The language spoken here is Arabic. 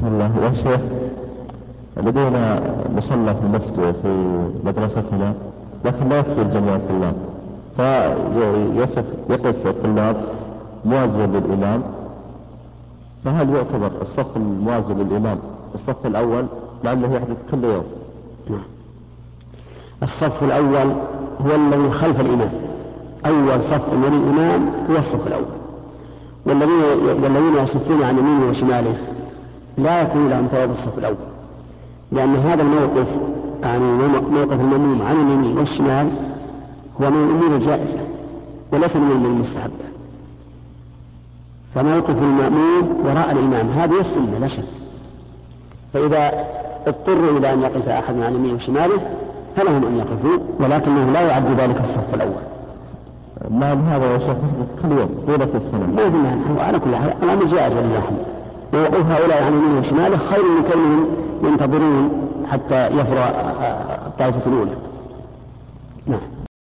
بسم الله. يا شيخ لدينا مصلى في المسجد في مدرستنا لكن لا يكفي جميع الطلاب. فيصف يقف الطلاب موازيا للإمام. فهل يعتبر الصف الموازي للإمام الصف الأول؟ لعله يحدث كل يوم. نعم. الصف الأول هو الذي خلف الإمام. أول صف من الإمام هو الصف الأول. والذين والذين يصفون عن يمينه وشماله. لا يكون لهم ثواب الصف الأول. لأن هذا الموقف يعني موقف المأموم عن اليمين والشمال هو من الأمور الجائزة وليس من الأمور المستحبة. فموقف المأموم وراء الإمام هذه السنة لا شك. فإذا اضطروا إلى أن يقف أحد عن يمينه وشماله فلهم أن يقفوا ولكنه لا يعد ذلك الصف الأول. نعم هذا يا شيخ كل يوم طيلة السنة. ما يدري على كل حال الأمر جائز ولله الحمد. ووقوف هؤلاء عن يمينه وشماله خير من كونهم ينتظرون حتى يفرغ الطائفة الأولى. نعم.